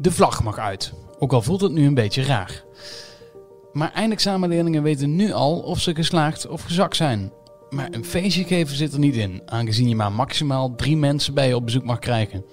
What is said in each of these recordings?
De vlag mag uit, ook al voelt het nu een beetje raar. Maar eindexamenleerlingen weten nu al of ze geslaagd of gezakt zijn. Maar een feestje geven zit er niet in, aangezien je maar maximaal drie mensen bij je op bezoek mag krijgen.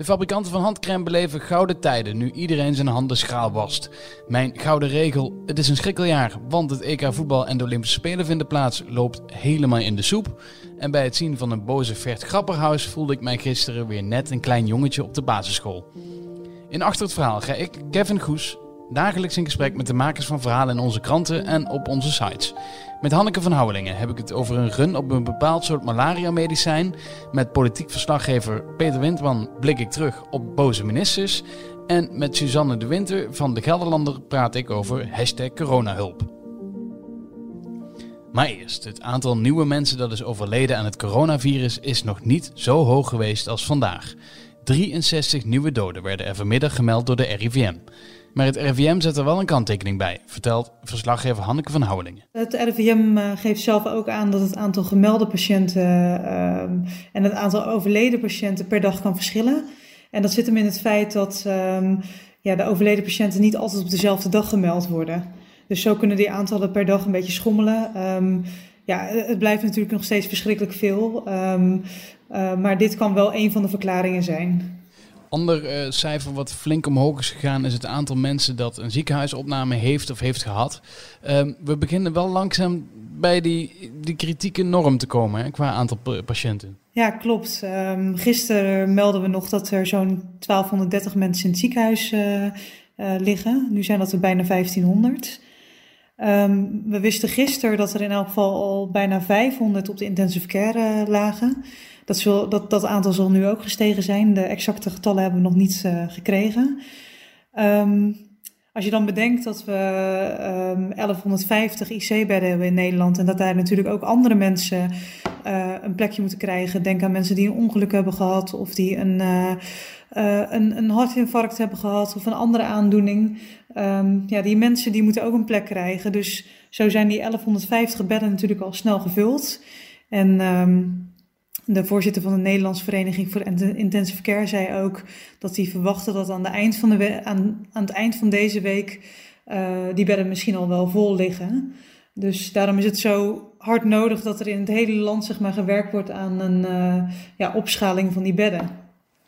De fabrikanten van handcrème beleven gouden tijden nu iedereen zijn handen schraal wast. Mijn gouden regel, het is een schrikkeljaar, want het EK voetbal en de Olympische Spelen vinden plaats, loopt helemaal in de soep. En bij het zien van een boze Vert Grapperhaus voelde ik mij gisteren weer net een klein jongetje op de basisschool. In Achter het Verhaal ga ik, Kevin Goes, dagelijks in gesprek met de makers van verhalen in onze kranten en op onze sites. Met Hanneke van Houwelingen heb ik het over een run op een bepaald soort malaria-medicijn. Met politiek verslaggever Peter Windman blik ik terug op boze ministers. En met Suzanne de Winter van de Gelderlander praat ik over hashtag coronahulp. Maar eerst, het aantal nieuwe mensen dat is overleden aan het coronavirus is nog niet zo hoog geweest als vandaag. 63 nieuwe doden werden er vanmiddag gemeld door de RIVM. Maar het RIVM zet er wel een kanttekening bij, vertelt verslaggever Hanneke van Houwelingen. Het RIVM eh, geeft zelf ook aan dat het aantal gemelde patiënten ehm, en het aantal overleden patiënten per dag kan verschillen. En dat zit hem in het feit dat ehm, ja, de overleden patiënten niet altijd op dezelfde dag gemeld worden. Dus zo kunnen die aantallen per dag een beetje schommelen. Ehm, ja, het blijft natuurlijk nog steeds verschrikkelijk veel. Uh, maar dit kan wel een van de verklaringen zijn. Ander uh, cijfer wat flink omhoog is gegaan is het aantal mensen dat een ziekenhuisopname heeft of heeft gehad. Uh, we beginnen wel langzaam bij die, die kritieke norm te komen hè, qua aantal patiënten. Ja, klopt. Um, gisteren melden we nog dat er zo'n 1230 mensen in het ziekenhuis uh, liggen. Nu zijn dat er bijna 1500. Um, we wisten gisteren dat er in elk geval al bijna 500 op de intensive care lagen. Dat, dat, dat aantal zal nu ook gestegen zijn. De exacte getallen hebben we nog niet uh, gekregen. Um, als je dan bedenkt dat we um, 1150 IC-bedden hebben in Nederland en dat daar natuurlijk ook andere mensen uh, een plekje moeten krijgen. Denk aan mensen die een ongeluk hebben gehad of die een, uh, een, een hartinfarct hebben gehad of een andere aandoening. Um, ja, die mensen die moeten ook een plek krijgen. Dus zo zijn die 1150 bedden natuurlijk al snel gevuld. En de voorzitter van de Nederlandse Vereniging voor Intensive Care zei ook dat hij verwachtte dat aan, eind van de aan, aan het eind van deze week uh, die bedden misschien al wel vol liggen. Dus daarom is het zo hard nodig dat er in het hele land zeg maar, gewerkt wordt aan een uh, ja, opschaling van die bedden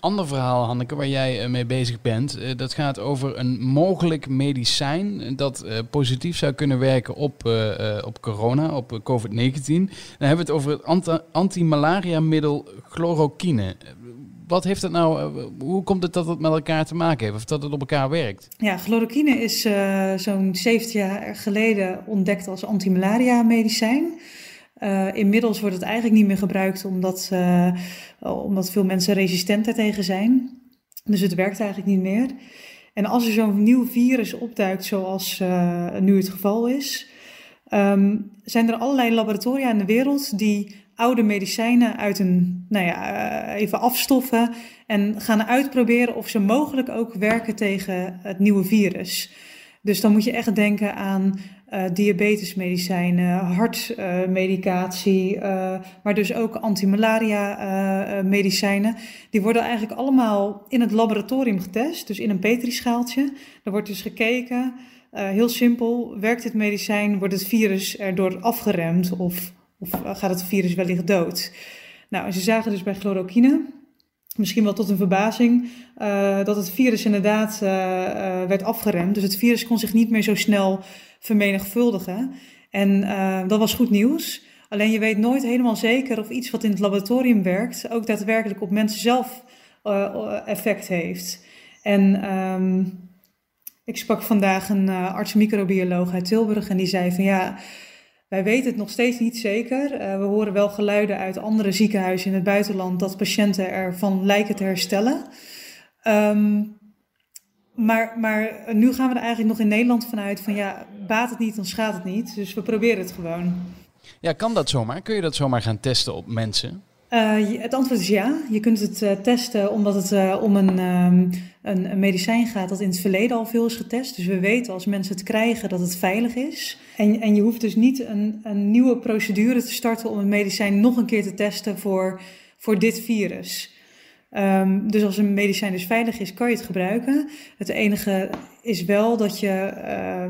ander verhaal, Hanneke, waar jij eh, mee bezig bent. Eh, dat gaat over een mogelijk medicijn dat uh, positief zou kunnen werken op, op corona, op COVID-19. Dan hebben we het over het anti-malaria-middel chloroquine. Wat heeft het nou, hoe komt het dat het met elkaar te maken heeft of dat het op elkaar werkt? Ja, chloroquine is zo'n 70 jaar geleden ontdekt als anti-malaria-medicijn. Uh, inmiddels wordt het eigenlijk niet meer gebruikt omdat, uh, omdat veel mensen resistent daartegen zijn. Dus het werkt eigenlijk niet meer. En als er zo'n nieuw virus opduikt, zoals uh, nu het geval is, um, zijn er allerlei laboratoria in de wereld die oude medicijnen uit een, nou ja, even afstoffen en gaan uitproberen of ze mogelijk ook werken tegen het nieuwe virus. Dus dan moet je echt denken aan uh, diabetesmedicijnen, hartmedicatie, uh, uh, maar dus ook antimalaria medicijnen. Die worden eigenlijk allemaal in het laboratorium getest, dus in een petrischaaltje. Er wordt dus gekeken, heel simpel, werkt dit medicijn, wordt het virus erdoor afgeremd of, of gaat het virus wellicht dood? Nou, ze zagen dus bij chloroquine misschien wel tot een verbazing, uh, dat het virus inderdaad uh, uh, werd afgeremd. Dus het virus kon zich niet meer zo snel vermenigvuldigen. En dat was goed nieuws. Alleen je weet nooit helemaal zeker of iets wat in het laboratorium werkt, ook daadwerkelijk op mensen zelf effect heeft. En um, ik sprak vandaag een arts-microbioloog uit Tilburg en die zei van ja wij weten het nog steeds niet zeker. Uh, we horen wel geluiden uit andere ziekenhuizen in het buitenland dat patiënten ervan lijken te herstellen. Um, maar, maar nu gaan we er eigenlijk nog in Nederland vanuit van ja, baat het niet, dan schaadt het niet. Dus we proberen het gewoon. Ja, kan dat zomaar? Kun je dat zomaar gaan testen op mensen? Uh, het antwoord is ja. Je kunt het uh, testen omdat het uh, om een, um, een, een, medicijn gaat dat in het verleden al veel is getest. Dus we weten als mensen het krijgen dat het veilig is. En, en je hoeft dus niet een, een nieuwe procedure te starten om een medicijn nog een keer te testen voor, voor dit virus. Um, dus als een medicijn dus veilig is, kan je het gebruiken. Het enige is wel dat je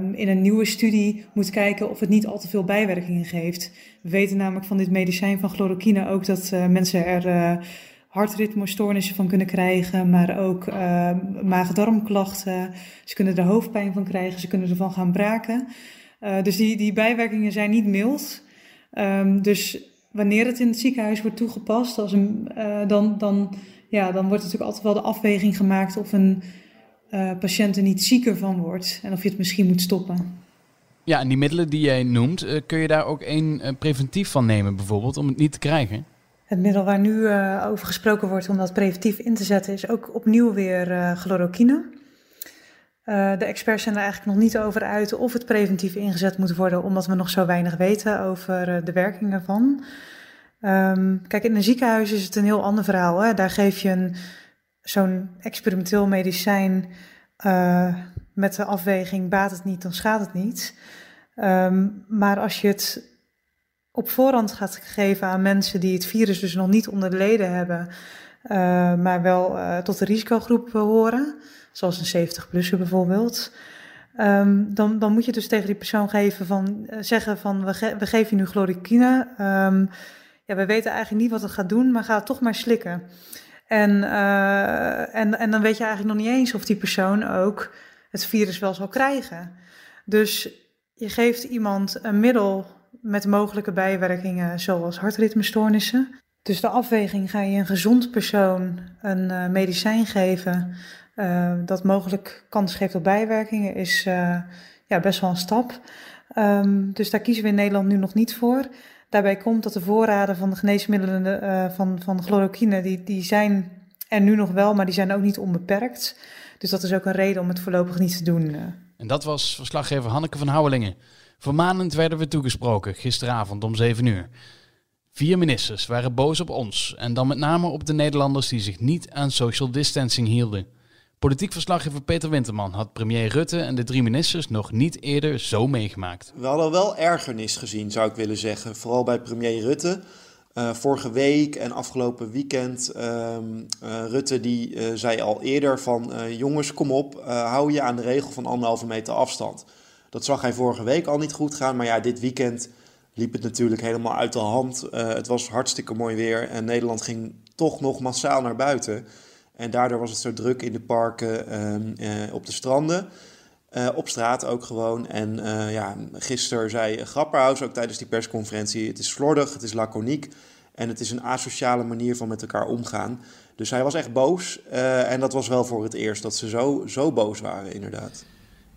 um, in een nieuwe studie moet kijken of het niet al te veel bijwerkingen geeft. We weten namelijk van dit medicijn van chloroquine ook dat uh, mensen er uh, hartritmestoornissen van kunnen krijgen, maar ook uh, maag-darmklachten. Ze kunnen er hoofdpijn van krijgen, ze kunnen ervan gaan braken. Uh, dus die, die bijwerkingen zijn niet mild. Dus wanneer het in het ziekenhuis wordt toegepast, als een, dan, dan, ja, dan wordt natuurlijk altijd wel de afweging gemaakt of een uh, patiënt er niet zieker van wordt en of je het misschien moet stoppen. Ja, en die middelen die jij noemt, uh, kun je daar ook één preventief van nemen bijvoorbeeld, om het niet te krijgen? Het middel waar nu uh, over gesproken wordt om dat preventief in te zetten is ook opnieuw weer uh, chloroquine. Uh, de experts zijn er eigenlijk nog niet over uit of het preventief ingezet moet worden, omdat we nog zo weinig weten over de werking ervan. Um, kijk, in een ziekenhuis is het een heel ander verhaal. Hè? Daar geef je een, zo'n experimenteel medicijn met de afweging baat het niet, dan schaadt het niet. Um, maar als je het op voorhand gaat geven aan mensen die het virus dus nog niet onder de leden hebben, uh, maar wel uh, tot de risicogroep horen, zoals een 70-plusser bijvoorbeeld. Um, dan, dan moet je dus tegen die persoon geven van, zeggen van we, ge we geven je nu chloroquine. Ja, we weten eigenlijk niet wat het gaat doen, maar ga het toch maar slikken. En, en, en dan weet je eigenlijk nog niet eens of die persoon ook het virus wel zal krijgen. Dus je geeft iemand een middel met mogelijke bijwerkingen zoals hartritmestoornissen. Dus de afweging ga je een gezond persoon een uh, medicijn geven uh, dat mogelijk kans geeft op bijwerkingen, is ja, best wel een stap. Um, dus daar kiezen we in Nederland nu nog niet voor. Daarbij komt dat de voorraden van de geneesmiddelen van, van chloroquine, die, die zijn er nu nog wel, maar die zijn ook niet onbeperkt. Dus dat is ook een reden om het voorlopig niet te doen. En dat was verslaggever Hanneke van Houwelingen. Vermanend werden we toegesproken gisteravond om 7 uur. Vier ministers waren boos op ons en dan met name op de Nederlanders die zich niet aan social distancing hielden. Politiek verslaggever Peter Winterman had premier Rutte en de drie ministers nog niet eerder zo meegemaakt. We hadden wel ergernis gezien, zou ik willen zeggen. Vooral bij premier Rutte. Uh, vorige week en afgelopen weekend, uh, uh, Rutte die zei al eerder van jongens kom op, hou je aan de regel van anderhalve meter afstand. Dat zag hij vorige week al niet goed gaan. Maar ja, dit weekend liep het natuurlijk helemaal uit de hand. Het was hartstikke mooi weer en Nederland ging toch nog massaal naar buiten. En daardoor was het zo druk in de parken, uh, uh, op de stranden. op straat ook gewoon. En ja, gisteren zei Grapperhaus ook tijdens die persconferentie... het is slordig, het is laconiek en het is een asociale manier van met elkaar omgaan. Dus hij was echt boos. en dat was wel voor het eerst dat ze zo, zo boos waren, inderdaad.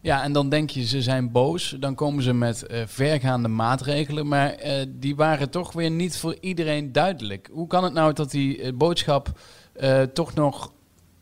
Ja, en dan denk je ze zijn boos. Dan komen ze met vergaande maatregelen. Maar die waren toch weer niet voor iedereen duidelijk. Hoe kan het nou dat die boodschap toch nog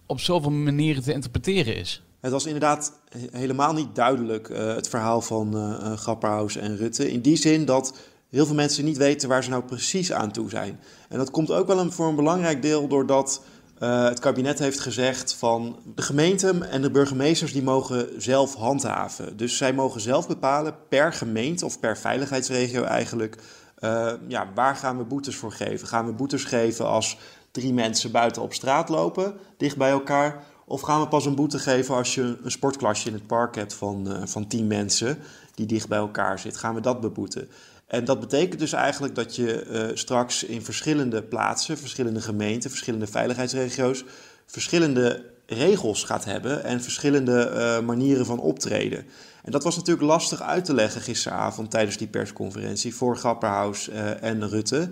op zoveel manieren te interpreteren is? Het was inderdaad helemaal niet duidelijk, het verhaal van uh, en Rutte. In die zin dat heel veel mensen niet weten waar ze nou precies aan toe zijn. En dat komt ook wel een, voor een belangrijk deel doordat het kabinet heeft gezegd van de gemeenten en de burgemeesters die mogen zelf handhaven. Dus zij mogen zelf bepalen per gemeente of per veiligheidsregio eigenlijk, ja, waar gaan we boetes voor geven? Gaan we boetes geven als drie mensen buiten op straat lopen, dicht bij elkaar? Of gaan we pas een boete geven als je een sportklasje in het park hebt van, uh, van tien mensen die dicht bij elkaar zit? Gaan we dat beboeten? En dat betekent dus eigenlijk dat je uh, straks in verschillende plaatsen, verschillende gemeenten, verschillende veiligheidsregio's, verschillende regels gaat hebben en verschillende uh, manieren van optreden. En dat was natuurlijk lastig uit te leggen gisteravond tijdens die persconferentie voor Grapperhaus en Rutte.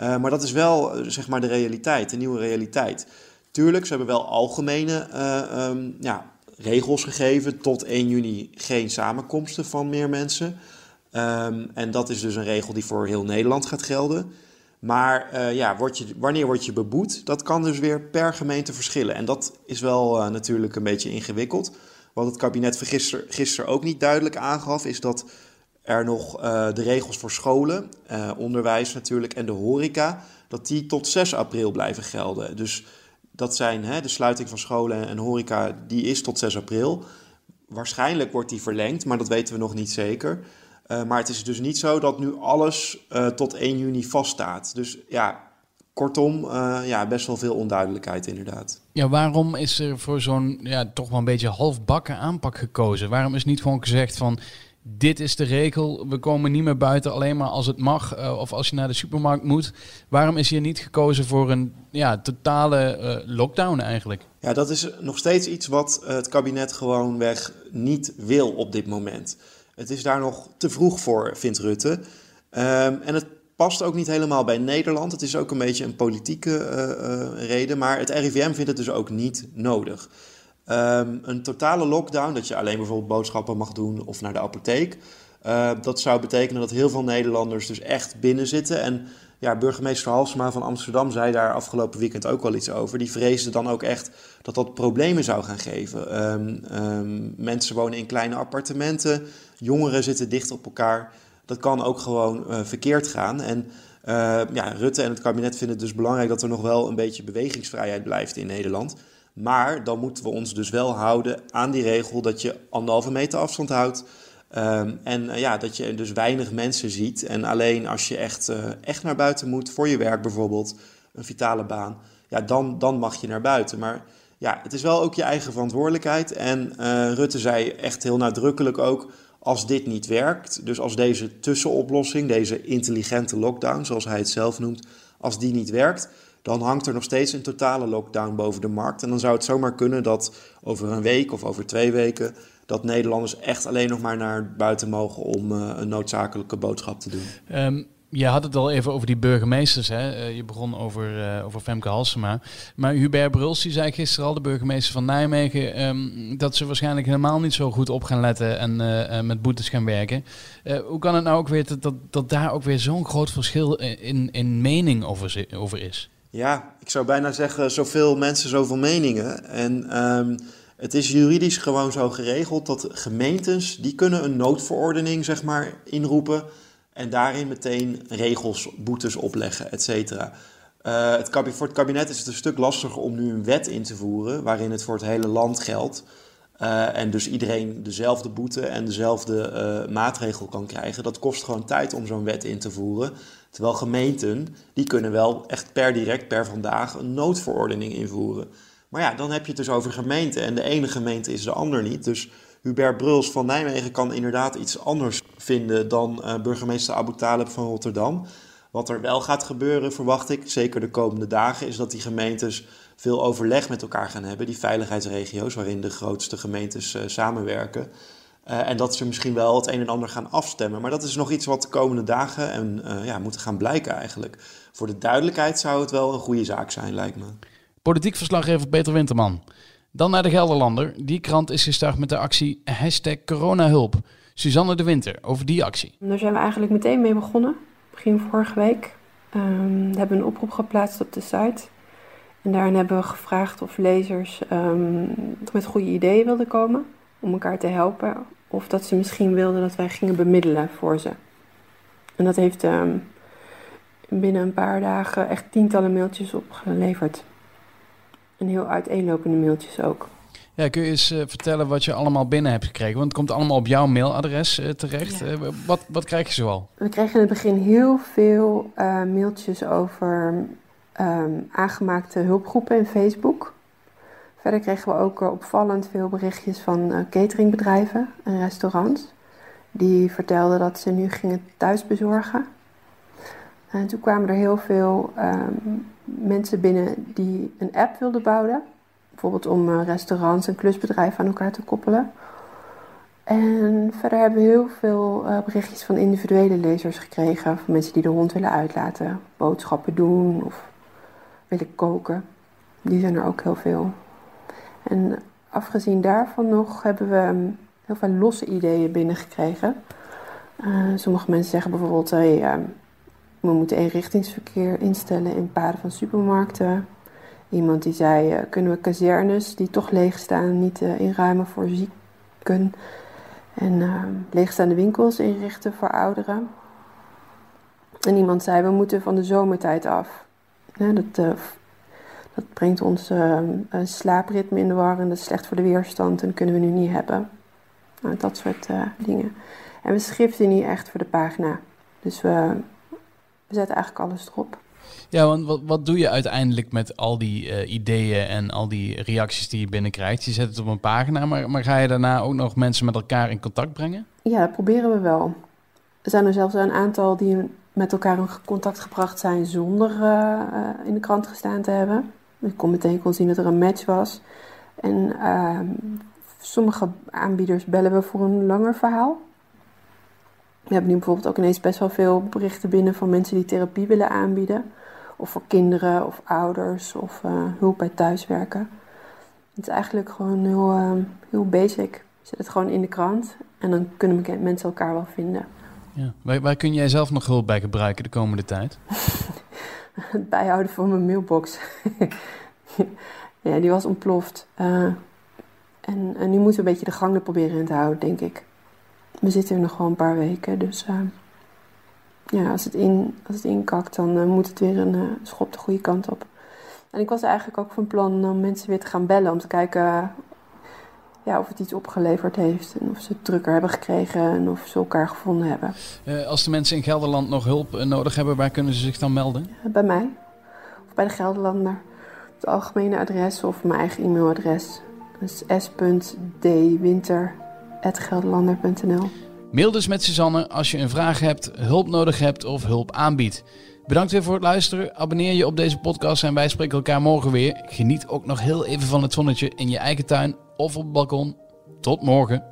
Maar dat is wel zeg maar de realiteit, de nieuwe realiteit. Tuurlijk, ze hebben wel algemene um, ja, regels gegeven. Tot 1 juni geen samenkomsten van meer mensen. Um, en dat is dus een regel die voor heel Nederland gaat gelden. Maar ja, je, wanneer word je beboet? Dat kan dus weer per gemeente verschillen. En dat is wel natuurlijk een beetje ingewikkeld. Wat het kabinet van gisteren gister ook niet duidelijk aangaf, is dat er nog uh, de regels voor scholen, onderwijs natuurlijk en de horeca, dat die tot 6 april blijven gelden. Dus dat zijn hè, de sluiting van scholen en horeca, die is tot 6 april. Waarschijnlijk wordt die verlengd, maar dat weten we nog niet zeker. Uh, maar het is dus niet zo dat nu alles tot 1 juni vaststaat. Dus ja, Kortom, ja, best wel veel onduidelijkheid inderdaad. Ja, waarom is er voor zo'n ja, toch wel een beetje halfbakken aanpak gekozen? Waarom is niet gewoon gezegd van dit is de regel. We komen niet meer buiten alleen maar als het mag uh, of als je naar de supermarkt moet. Waarom is hier niet gekozen voor een ja, totale uh, lockdown eigenlijk? Ja, dat is nog steeds iets wat het kabinet gewoonweg niet wil op dit moment. Het is daar nog te vroeg voor, vindt Rutte. Um, en het past ook niet helemaal bij Nederland. Het is ook een beetje een politieke reden. Maar het RIVM vindt het dus ook niet nodig. Ehm, een totale lockdown, dat je alleen bijvoorbeeld boodschappen mag doen of naar de apotheek. Uh, dat zou betekenen dat heel veel Nederlanders dus echt binnen zitten. En ja, burgemeester Halsema van Amsterdam zei daar afgelopen weekend ook wel iets over. Die vreesde dan ook echt dat dat problemen zou gaan geven. Um, mensen wonen in kleine appartementen, jongeren zitten dicht op elkaar. Dat kan ook gewoon uh, verkeerd gaan. En uh, ja, Rutte en het kabinet vinden het dus belangrijk dat er nog wel een beetje bewegingsvrijheid blijft in Nederland. Maar dan moeten we ons dus wel houden aan die regel dat je anderhalve meter afstand houdt. Um, en uh, ja, dat je dus weinig mensen ziet. En alleen als je echt, uh, echt naar buiten moet, voor je werk bijvoorbeeld, een vitale baan, ja, dan, dan mag je naar buiten. Maar ja, het is wel ook je eigen verantwoordelijkheid. En uh, Rutte zei echt heel nadrukkelijk ook, als dit niet werkt, dus als deze tussenoplossing, deze intelligente lockdown, zoals hij het zelf noemt, als die niet werkt, dan hangt er nog steeds een totale lockdown boven de markt. En dan zou het zomaar kunnen dat over een week of over twee weken dat Nederlanders echt alleen nog maar naar buiten mogen om uh, een noodzakelijke boodschap te doen. Um, je had het al even over die burgemeesters. Hè? Uh, je begon over, uh, over Femke Halsema. Maar Hubert Bruls die zei gisteren al, de burgemeester van Nijmegen, um, dat ze waarschijnlijk helemaal niet zo goed op gaan letten en met boetes gaan werken. hoe kan het nou ook weer dat, dat, daar ook weer zo'n groot verschil in, in mening over is? Ja, ik zou bijna zeggen, zoveel mensen, zoveel meningen. En um, het is juridisch gewoon zo geregeld dat gemeentes, die kunnen een noodverordening, zeg maar, inroepen. En daarin meteen regels, boetes opleggen, et cetera. Uh, het voor het kabinet is het een stuk lastiger om nu een wet in te voeren waarin het voor het hele land geldt. Uh, en dus iedereen dezelfde boete en dezelfde uh, maatregel kan krijgen. Dat kost gewoon tijd om zo'n wet in te voeren. Terwijl gemeenten, die kunnen wel echt per direct, per vandaag, een noodverordening invoeren. Maar ja, dan heb je het dus over gemeenten en de ene gemeente is de ander niet. Dus Hubert Bruls van Nijmegen kan inderdaad iets anders vinden dan uh, burgemeester Abu Talib van Rotterdam. Wat er wel gaat gebeuren, verwacht ik, zeker de komende dagen, is dat die gemeentes veel overleg met elkaar gaan hebben. Die veiligheidsregio's, waarin de grootste gemeentes uh, samenwerken. Uh, en dat ze misschien wel het een en ander gaan afstemmen. Maar dat is nog iets wat de komende dagen en, uh, ja, moet gaan blijken eigenlijk. Voor de duidelijkheid zou het wel een goede zaak zijn, lijkt me. Politiek verslaggever Peter Winterman. Dan naar de Gelderlander. Die krant is gestart met de actie hashtag coronahulp. Suzanne de Winter over die actie. Daar zijn we eigenlijk meteen mee begonnen. Begin vorige week. Um, we hebben een oproep geplaatst op de site. En daarin hebben we gevraagd of lezers um, met goede ideeën wilden komen om elkaar te helpen. Of dat ze misschien wilden dat wij gingen bemiddelen voor ze. En dat heeft um, binnen een paar dagen echt tientallen mailtjes opgeleverd. En heel uiteenlopende mailtjes ook. Ja, kun je eens uh, vertellen wat je allemaal binnen hebt gekregen? Want het komt allemaal op jouw mailadres uh, terecht. Ja. Uh, wat, wat krijg je zoal? We kregen in het begin heel veel mailtjes over um, aangemaakte hulpgroepen in Facebook. Verder kregen we ook opvallend veel berichtjes van cateringbedrijven en restaurants. Die vertelden dat ze nu gingen thuisbezorgen. En toen kwamen er heel veel um, mensen binnen die een app wilden bouwen. Bijvoorbeeld om uh, restaurants en klusbedrijven aan elkaar te koppelen. En verder hebben we heel veel berichtjes van individuele lezers gekregen. Van mensen die de hond willen uitlaten, boodschappen doen of willen koken. Die zijn er ook heel veel. En afgezien daarvan nog hebben we um, heel veel losse ideeën binnengekregen. Uh, sommige mensen zeggen bijvoorbeeld: hey, we moeten eenrichtingsverkeer instellen in paden van supermarkten. Iemand die zei, uh, kunnen we kazernes die toch leeg staan niet uh, inruimen voor zieken. En uh, leegstaande winkels inrichten voor ouderen. En iemand zei, we moeten van de zomertijd af. Dat, dat brengt ons slaapritme in de war en dat is slecht voor de weerstand en dat kunnen we nu niet hebben. Nou, dat soort dingen. En we schiften niet echt voor de pagina. Dus we we zetten eigenlijk alles erop. Ja, want wat, wat doe je uiteindelijk met al die eh, ideeën en al die reacties die je binnenkrijgt? Je zet het op een pagina, maar, maar ga je daarna ook nog mensen met elkaar in contact brengen? Ja, dat proberen we wel. Er zijn er zelfs een aantal die met elkaar in contact gebracht zijn zonder uh, in de krant gestaan te hebben. Ik kon meteen kon zien dat er een match was. En uh, sommige aanbieders bellen we voor een langer verhaal. We hebben nu bijvoorbeeld ook ineens best wel veel berichten binnen van mensen die therapie willen aanbieden. Of voor kinderen of ouders of uh, hulp bij thuiswerken. Het is eigenlijk gewoon heel, uh, heel basic. Zet het gewoon in de krant en dan kunnen mensen elkaar wel vinden. Ja. Waar, waar kun jij zelf nog hulp bij gebruiken de komende tijd? het bijhouden van mijn mailbox. ja, die was ontploft. Uh, en, en, nu moeten we een beetje de gang er proberen in te houden, denk ik. We zitten er nog gewoon een paar weken, dus uh, ja, als het, in, als het inkakt, dan uh, moet het weer een schop de goede kant op. En ik was eigenlijk ook van plan om mensen weer te gaan bellen om te kijken ja, of het iets opgeleverd heeft. En of ze het drukker hebben gekregen en of ze elkaar gevonden hebben. Uh, als de mensen in Gelderland nog hulp nodig hebben, waar kunnen ze zich dan melden? Bij mij. Of bij de Gelderlander. Het algemene adres of mijn eigen e-mailadres. Dat is s.dwinter.gelderlander.nl Mail dus met Suzanne als je een vraag hebt, hulp nodig hebt of hulp aanbiedt. Bedankt weer voor het luisteren. Abonneer je op deze podcast en wij spreken elkaar morgen weer. Geniet ook nog heel even van het zonnetje in je eigen tuin of op het balkon. Tot morgen.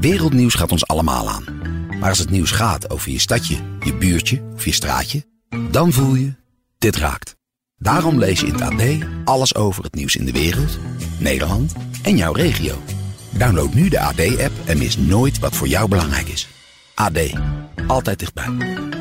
Wereldnieuws gaat ons allemaal aan. Maar als het nieuws gaat over je stadje, je buurtje of je straatje, dan voel je, dit raakt. Daarom lees je in het AD alles over het nieuws in de wereld, Nederland en jouw regio. Download nu de AD-app en mis nooit wat voor jou belangrijk is. AD, altijd dichtbij.